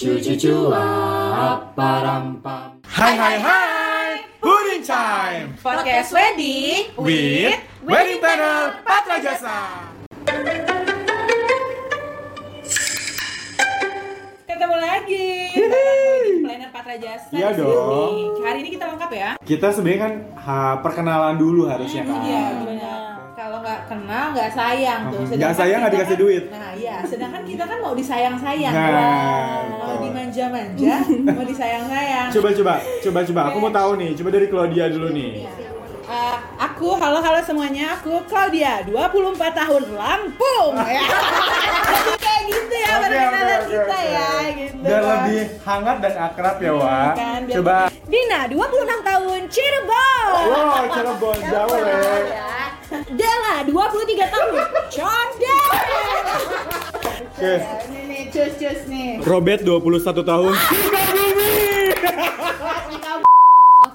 Cucu cuap, parampam. Hai hai hai, Pudding Time Podcast Wedding with Wedding Planner Patra Jasa. Ketemu lagi Wedding Planner Patra Jasa Iya dong. Hari ini kita lengkap ya Kita sebenarnya kan ha, perkenalan dulu harusnya kan. Iya benar kenal nggak sayang tuh Nggak sayang, nggak dikasih kan- duit. Nah iya Sedangkan kita kan mau disayang-sayang Nah, Mau betul. dimanja-manja Mau disayang-sayang Coba coba, coba coba. Aku mau tahu nih. Coba dari Claudia dulu nih. Eh, aku, halo-halo semuanya, aku Claudia, 24 tahun, Lampung ya. Kayak gitu ya Oke, perkenalan oke, oke, kita oke. ya gitu Bang. lebih hangat dan akrab ya, Wak. kan, Coba. Dina, 26 tahun, Cirebon Wow, Cirebon jauh ya. Della, 23 tahun, Condet Oke. Ini nih, cus-cus nih Robert 21 tahun.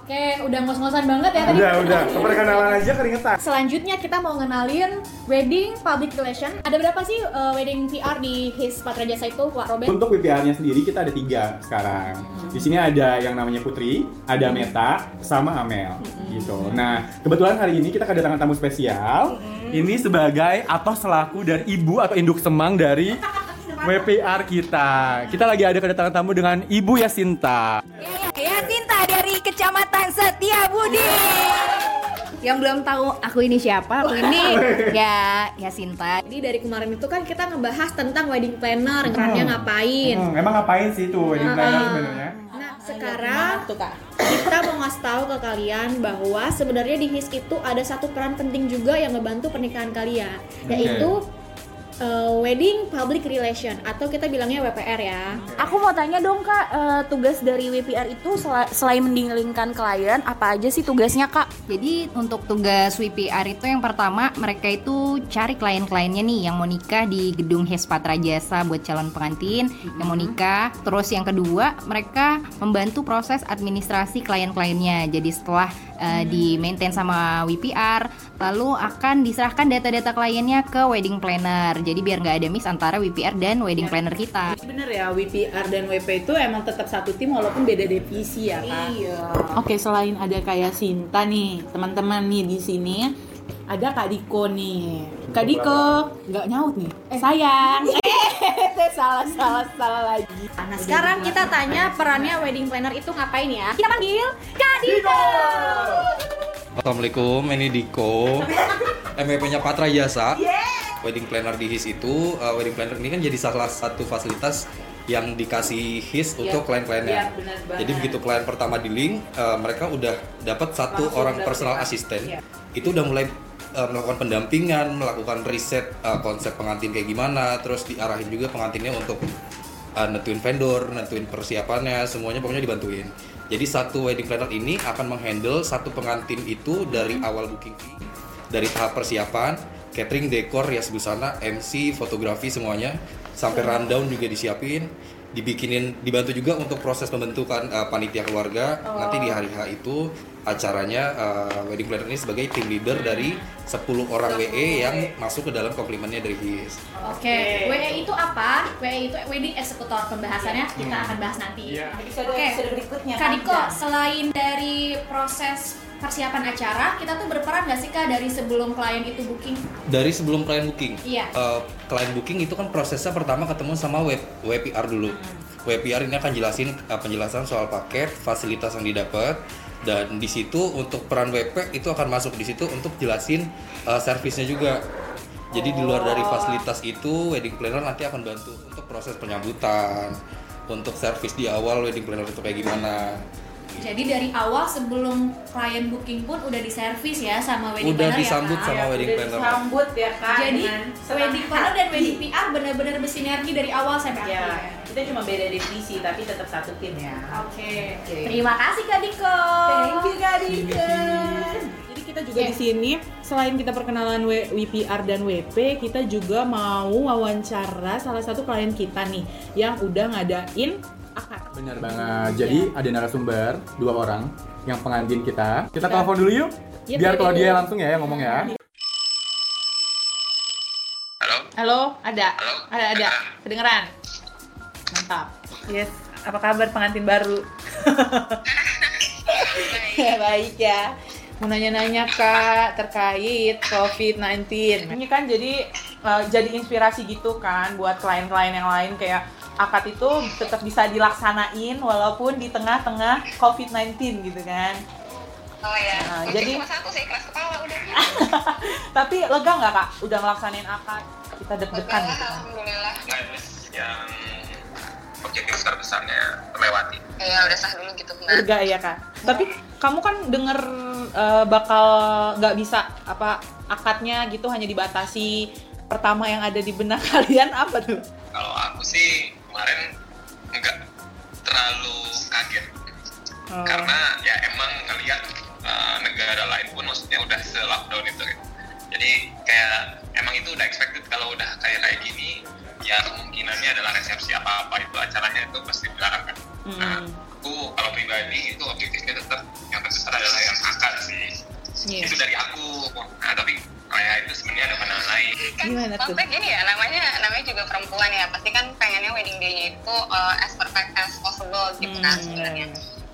Oke, udah ngos-ngosan banget ya tadi. Udah, udah. Perkenalan aja keringetan. Selanjutnya kita mau ngenalin wedding public relation. Ada berapa sih uh, wedding PR di His Patra Jasa itu, Pak Robert? Untuk WPR-nya sendiri kita ada tiga sekarang. Di sini ada yang namanya Putri, ada Meta, sama Amel, gitu. Nah, kebetulan hari ini kita kedatangan tamu spesial. Ini sebagai atau selaku dari ibu atau induk semang dari WPR kita. Kita lagi ada kedatangan tamu dengan Ibu Yasinta. Ya Sinta dari Kecamatan Setiabudi. Yang belum tahu aku ini siapa, aku ini ya ya Sinta. Jadi dari kemarin itu kan kita ngebahas tentang wedding planner, perannya ngapain. Hmm, emang ngapain sih tuh wedding planner sebenarnya? Nah, sekarang Tuh kak kita mau ngasih tahu ke kalian bahwa sebenarnya di HIS itu ada satu peran penting juga yang ngebantu pernikahan kalian, yaitu uh, wedding public relation atau kita bilangnya WPR ya. Aku mau tanya dong kak, eh, tugas dari WPR itu sel- selain mendinginkan klien, apa aja sih tugasnya kak? Jadi untuk tugas WPR itu yang pertama mereka itu cari klien-kliennya nih yang mau nikah di gedung Hes Patra Jasa buat calon pengantin yang mau nikah. Terus yang kedua mereka membantu proses administrasi klien-kliennya. Jadi setelah uh, di maintain sama WPR, lalu akan diserahkan data-data kliennya ke wedding planner. Jadi biar nggak ada miss antara WPR dan wedding planner kita. Bener ya, WPR dan WP itu emang tetap satu tim walaupun beda divisi ya kak Iya. Oke, selain ada kayak Sinta nih, teman-teman nih di sini ada Kak Diko nih. Kak Diko nggak nyaut nih. Eh, sayang. Eh, salah salah salah lagi. Nah, sekarang kita tanya perannya wedding planner itu ngapain ya? Kita panggil Kak Diko. Assalamualaikum, ini Diko MVP-nya Patra Jasa Wedding planner di HIS itu uh, Wedding planner ini kan jadi salah satu fasilitas yang dikasih HIS untuk klien-kliennya iya, benar banget. Jadi begitu klien pertama di link uh, Mereka udah dapat satu Langsung orang personal asisten Iya. Itu udah mulai uh, melakukan pendampingan Melakukan riset uh, konsep pengantin kayak gimana Terus diarahin juga pengantinnya untuk uh, nentuin vendor, nentuin persiapannya, semuanya pokoknya dibantuin. Jadi satu wedding planner ini akan menghandle satu pengantin itu dari awal booking dari tahap persiapan, catering, dekor, rias busana, MC, fotografi semuanya, sampai rundown juga disiapin, dibikinin, dibantu juga untuk proses pembentukan uh, panitia keluarga. Nanti di hari H itu acaranya uh, wedding planner ini sebagai tim leader dari 10 orang WE yang masuk ke dalam komplimennya dari HIS. Oke, WE itu apa? WE itu wedding executor pembahasannya kita akan bahas nanti. Episode Oke. episode berikutnya. Kak Diko, panjang. selain dari proses persiapan acara, kita tuh berperan nggak sih kak dari sebelum klien itu booking? dari sebelum klien booking. Iya. Eh, klien booking itu kan prosesnya pertama ketemu sama web WPR dulu. WPR ini akan jelasin eh, penjelasan soal paket, fasilitas yang didapat dan di situ untuk peran WP itu akan masuk di situ untuk jelasin eh, servisnya juga. Jadi di luar dari fasilitas itu wedding planner nanti akan bantu untuk proses penyambutan, untuk servis di awal wedding planner itu kayak gimana. Jadi dari awal sebelum klien booking pun udah diservis ya sama wedding Udah planner disambut ya sama wedding Udah planner. disambut ya kak. Jadi wedding planner dan wedding PR benar-benar bersinergi dari awal sampai Ya, akhir. kita cuma beda divisi tapi tetap satu tim ya. Oke. Oke. Terima kasih Kak Diko. Thank you Kak Dika. Jadi kita juga di sini selain kita perkenalan W- WPR dan WP, kita juga mau wawancara salah satu klien kita nih yang udah ngadain. Benar banget. Jadi ada narasumber dua orang yang pengantin kita. Kita telepon dulu yuk. Yep, Biar kalau dia langsung ya yang ngomong ya. Halo, ada? Ada, ada. Kedengeran? Mantap. Yes, apa kabar pengantin baru? ya, baik ya. Mau nanya-nanya kak terkait COVID-19. Ini kan jadi eh, jadi inspirasi gitu kan buat klien-klien yang lain kayak akad itu tetap bisa dilaksanain walaupun di tengah-tengah COVID-19 gitu kan. Oh ya, Nah, jadi- cuma satu sih, keras kepala udah. Tapi lega nggak kak udah ngelaksanain akad? Kita deg-degan gitu kan. alhamdulillah. yang objektif terbesarnya melewati. Ya udah sah dulu gitu. Nah, Lega ya kak. Tapi kamu kan denger eh, bakal nggak bisa apa akadnya gitu hanya dibatasi pertama yang ada di benak kalian apa tuh? Kalau aku sih kemarin nggak terlalu kaget Oh. karena ya emang ngeliat uh, negara lain pun maksudnya udah se lockdown itu gitu. Jadi kayak emang itu udah expected kalau udah kayak kayak gini ya kemungkinannya adalah resepsi apa apa itu acaranya itu pasti dilarang kan. Nah, Hmm. aku kalau pribadi itu objektifnya tetap yang terbesar adalah yang akad sih. Iya. Itu dari aku. Nah, tapi kayak itu sebenarnya ada pandangan lain. kan Gimana tuh? maksudnya gini ya, namanya namanya juga perempuan ya, pasti kan pengennya wedding day-nya itu uh, as perfect as possible gitu kan Hmm. sebenarnya.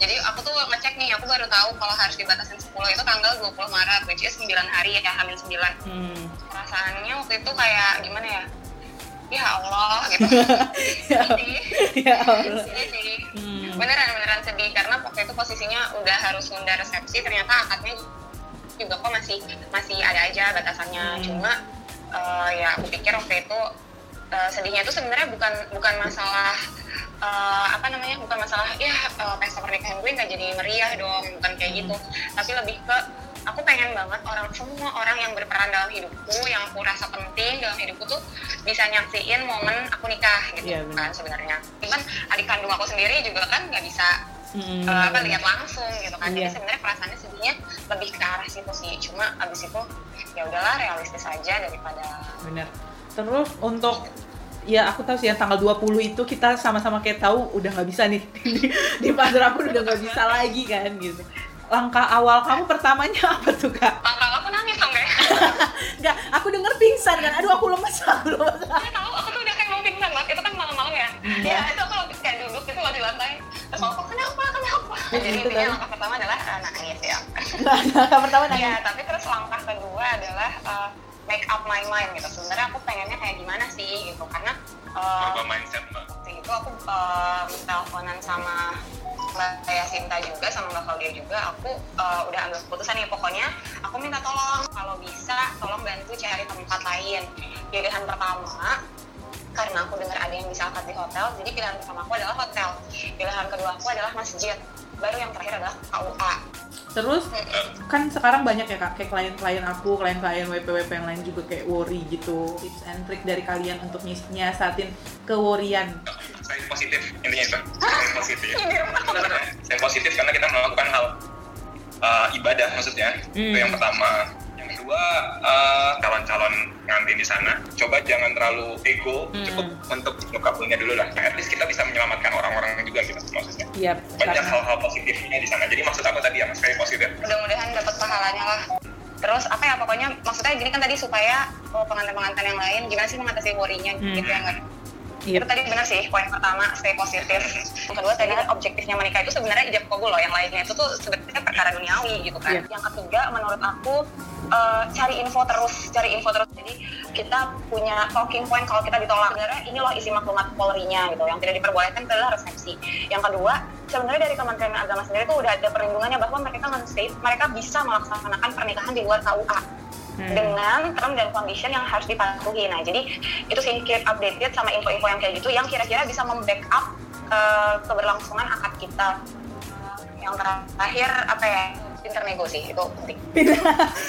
Jadi aku tuh ngecek nih, aku baru tahu kalau harus dibatasin 10 itu tanggal 20 Maret, which is 9 hari ya, hamil 9. Hmm. Perasaannya waktu itu kayak gimana ya? Ya Allah gitu. Ya Sedih. Ya Allah. Sedih sih. Hmm. Beneran beneran sedih karena waktu itu posisinya udah harus nunda resepsi ternyata akadnya juga kok masih masih ada aja batasannya Hmm. cuma eh, ya aku pikir waktu itu eh, sedihnya itu sebenarnya bukan bukan masalah eh, apa namanya bukan masalah ya eh, pesta pernikahan gue nggak jadi meriah dong bukan kayak gitu tapi lebih ke aku pengen banget orang semua orang yang berperan dalam hidupku yang aku rasa penting dalam hidupku tuh bisa nyaksiin momen aku nikah gitu Iya, benar. kan sebenarnya kan adik kandung aku sendiri juga kan nggak bisa Hmm. apa lihat langsung gitu kan Iya. jadi sebenarnya perasaannya sedihnya lebih ke arah situ sih cuma abis itu ya udahlah realistis aja daripada Bener. Terus untuk ya aku tahu sih yang tanggal 20 itu kita sama-sama kayak tahu udah nggak bisa nih di, di pasar pun udah nggak bisa lagi kan gitu. Langkah awal kamu pertamanya apa tuh kak? langkah aku nangis dong kayak Enggak, aku denger pingsan kan. Aduh aku lemes, aku lemes. saya tahu aku tuh udah kayak mau pingsan banget itu kan malam-malam ya ya itu aku lagi kayak duduk gitu loh di lantai terus aku kenapa kenapa jadi Gitu intinya kan. langkah pertama adalah eh, nangis ya langkah pertama nanya. ya tapi terus langkah kedua adalah eh, make up mind gitu. Sebenarnya aku pengennya kayak gimana sih gitu. Karena eh, Berubah mindset mbak. waktu itu aku um, teleponan sama Mbak Yasinta juga sama Mbak Claudia juga. Aku uh, udah ambil keputusan nih. Pokoknya aku minta tolong kalau bisa tolong bantu cari tempat lain. Pilihan pertama karena aku dengar ada yang bisa akad di hotel jadi pilihan pertama aku adalah hotel. Pilihan kedua aku adalah masjid. Baru yang terakhir adalah KUA Terus kan sekarang banyak ya kak, kayak klien-klien aku, klien-klien WP-WP yang lain juga kayak worry gitu. Tips and trick dari kalian untuk nyiasatin keworian. saya positif intinya itu saya positif. Saya positif karena kita melakukan hal uh, ibadah maksudnya. Itu yang pertama kedua uh, calon-calon pengantin di sana. Coba jangan terlalu ego cukup untuk nyukapulnya dulu lah. At least kita bisa menyelamatkan orang-orang juga gitu maksudnya. Iya, banyak karena hal-hal positifnya di sana. Jadi maksud aku tadi ya mas kayak positif. Mudah-mudahan dapat pahalanya lah. Terus apa ya pokoknya maksudnya gini kan tadi supaya oh, pengantin-pengantin yang lain gimana sih mengatasi worry-nya Hmm. gitu ya nggak Iya. itu tadi benar sih poin pertama stay positif. Yang kedua tadi kan objektifnya menikah itu sebenarnya ijab kabul loh yang lainnya itu tuh sebenarnya perkara duniawi gitu kan. Iya. yang ketiga menurut aku eh, cari info terus cari info terus jadi kita punya talking point kalau kita ditolak sebenarnya ini loh isi maklumat polrinya gitu yang tidak diperbolehkan adalah resepsi yang kedua sebenarnya dari Kementerian Agama sendiri tuh udah ada perlindungannya bahwa mereka men-state mereka bisa melaksanakan pernikahan di luar KUA Hmm. dengan term dan condition yang harus dipatuhi. Nah, jadi itu sih keep updated sama info-info yang kayak gitu yang kira-kira bisa membackup uh, keberlangsungan akad kita. Uh, yang terakhir apa ya? Pinter nego sih itu penting. pinter,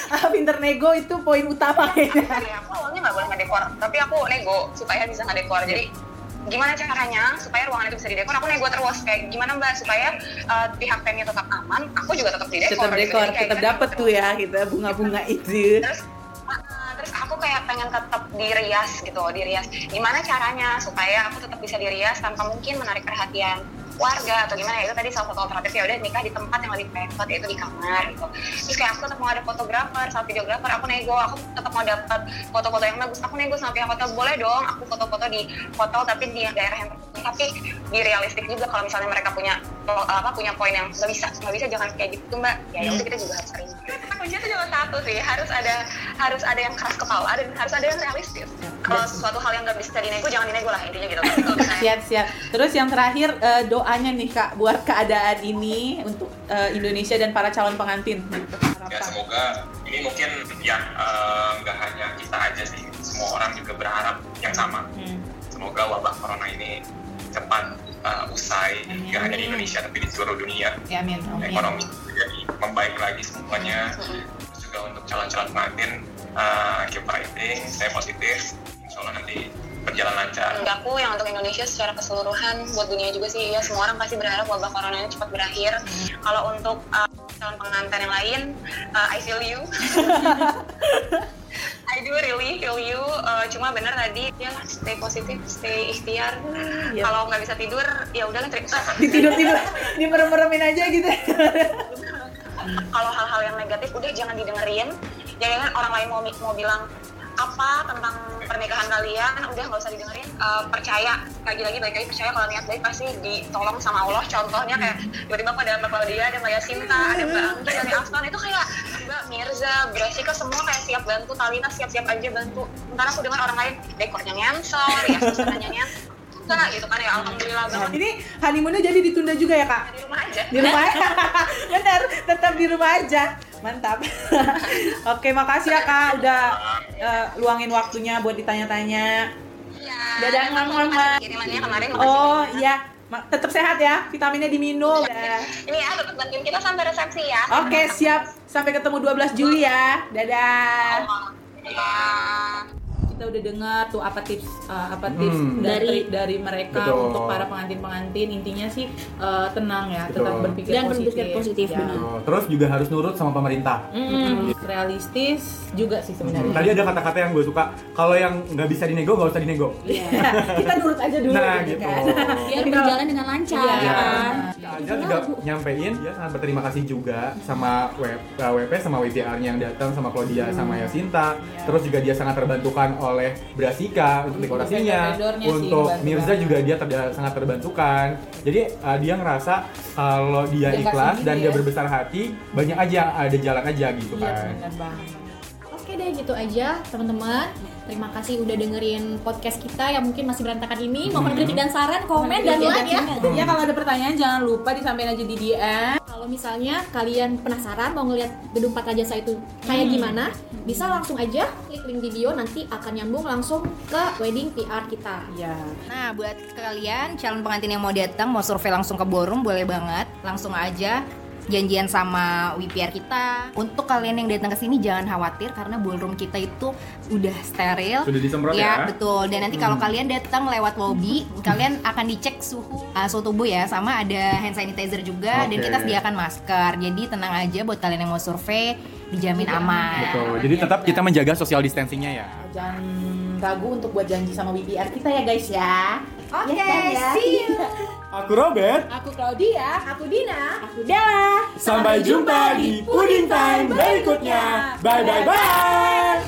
ah, pinter nego itu poin utama kayaknya. Ya, aku awalnya nggak boleh ngedekor, tapi aku nego supaya bisa ngedekor. Jadi gimana caranya supaya ruangan itu bisa didekor? Aku nego terus kayak gimana mbak supaya uh, pihak venue tetap aman, aku juga tetap didekor. Tetap gitu. dekor, kayak tetap nego tuh ya kita bunga-bunga itu. terus uh, terus aku kayak pengen tetap dirias gitu dirias gimana caranya supaya aku tetap bisa dirias tanpa mungkin menarik perhatian warga atau gimana ya itu tadi salah satu alternatif ya udah nikah di tempat yang lebih private yaitu di kamar gitu. Terus kayak aku tetap mau ada fotografer sama videografer aku nego. Aku tetap mau dapat foto-foto yang bagus. Aku nego sama pihak hotel. Boleh dong aku foto-foto di hotel tapi di daerah yang tapi di realistik juga kalau misalnya mereka punya apa punya poin yang nggak bisa nggak bisa jangan kayak gitu mbak. Ya Hmm. udah kita juga harus terima kuncinya itu cuma satu sih harus ada harus ada yang keras kepala dan harus ada yang realistis kalau sesuatu hal yang nggak bisa dinego jangan dinego lah intinya gitu misalnya Siap siap. Terus yang terakhir eh, doanya nih kak buat keadaan ini untuk eh, Indonesia dan para calon pengantin. Gitu. ya semoga ini mungkin ya eh, nggak hanya kita aja sih semua orang juga berharap yang sama Hmm. semoga wabah corona ini cepat eh, usai nggak hanya di Indonesia tapi di seluruh dunia Ya amin. amin. ekonomi membaik lagi semuanya terus juga untuk calon-calon pengantin uh, keep fighting stay positif insya Allah nanti berjalan lancar Menurut aku yang untuk Indonesia secara keseluruhan buat dunia juga sih ya semua orang pasti berharap wabah corona ini cepat berakhir. Kalau untuk uh, calon pengantin yang lain, uh, I feel you. I do really feel you. Uh, cuma bener tadi ya stay positif, stay ikhtiar. Iya. Kalau nggak bisa tidur ya udahlah terima. Tidur tidur dimerem-meremin aja gitu. Kalau hal-hal yang negatif udah jangan didengerin. Jangan orang lain mau mau bilang apa tentang pernikahan kalian udah nggak usah didengerin. Eh, percaya. Lagi-lagi baik lagi percaya kalau niat baik pasti ditolong sama Allah. Contohnya kayak tiba-tiba kok ada Mbak Claudia ada Mbak Yasinta ada Mbak Anggi dari Afnan itu kayak Mbak Mirza Brasika semua kayak siap bantu. Talina siap-siap aja bantu. Ntar aku dengar orang lain dekornya ngensor ya susananya enggak gitu kan ya alhamdulillah banget Ini honeymoonnya jadi ditunda juga ya kak? di rumah aja Di rumah aja. Bener, tetap di rumah aja. Mantap. Oke, makasih ya kak udah eh, luangin waktunya buat ditanya-tanya. Iya. Dadah, makasih kirimannya kemarin Oh iya, tetap sehat ya. Vitaminnya diminum. Dadah. ini ya tetap bantuin kita sampai resepsi ya Oke, siap. Sampai ketemu 12 Juli ya. Dadah. Ya. Kita udah dengar tuh apa tips uh, apa tips Hmm. dari dari mereka Betul. untuk para pengantin-pengantin. Intinya sih uh, tenang ya, tetap Betul. berpikir Dan positif. berpikir positif, Ya. benar. Terus juga harus nurut sama pemerintah. Mm, realistis juga sih sebenarnya. Tadi ada kata-kata yang gue suka. Kalau yang nggak bisa dinego, nggak usah dinego. Iya. Kita nurut aja dulu Nah, gitu gitu. kan. Biar berjalan dengan lancar. Iya. Ya, kan? Angel juga nyampein dia sangat berterima kasih juga sama WP, uh, WP sama WPR-nya yang datang sama Claudia sama Yasinta. Iya. Terus juga dia sangat terbantukan oleh Brasika untuk dekorasinya. sih, Untuk Mirza juga dia ter- sangat terbantukan. Jadi uh, dia ngerasa kalau dia ikhlas dan dia berbesar hati, banyak aja ada jalan aja gitu Iya, kan. banget. Oke deh gitu aja teman-teman. Terima kasih udah dengerin podcast kita yang mungkin masih berantakan ini. Mohon kritik dan saran, komen dan like ya. Ya kalau ada pertanyaan jangan lupa disampaikan aja di DM. Kalau misalnya kalian penasaran mau ngeliat gedung Patrajasa itu kayak gimana, bisa langsung aja klik link di bio nanti akan nyambung langsung ke wedding PR kita. Ya. Nah, buat kalian calon pengantin yang mau datang, mau survei langsung ke ballroom boleh banget, langsung aja janjian sama WPR kita. Untuk kalian yang datang ke sini jangan khawatir karena ballroom kita itu udah steril. Sudah disemprot ya? betul. Dan nanti kalau kalian datang lewat lobby, kalian akan dicek suhu uh, suhu tubuh ya, sama ada hand sanitizer juga dan Oke. kita sediakan masker. Jadi tenang aja buat kalian yang mau survei, dijamin aman. Betul. Jadi tetap kita menjaga social distancingnya ya. Jangan ragu untuk buat janji sama WPR kita ya guys ya. Oke, Ya kan, ya? see you. Aku Robert. Aku Claudia. Aku Dina. Aku Della. Sampai jumpa di Pudding Time berikutnya. Bye bye bye.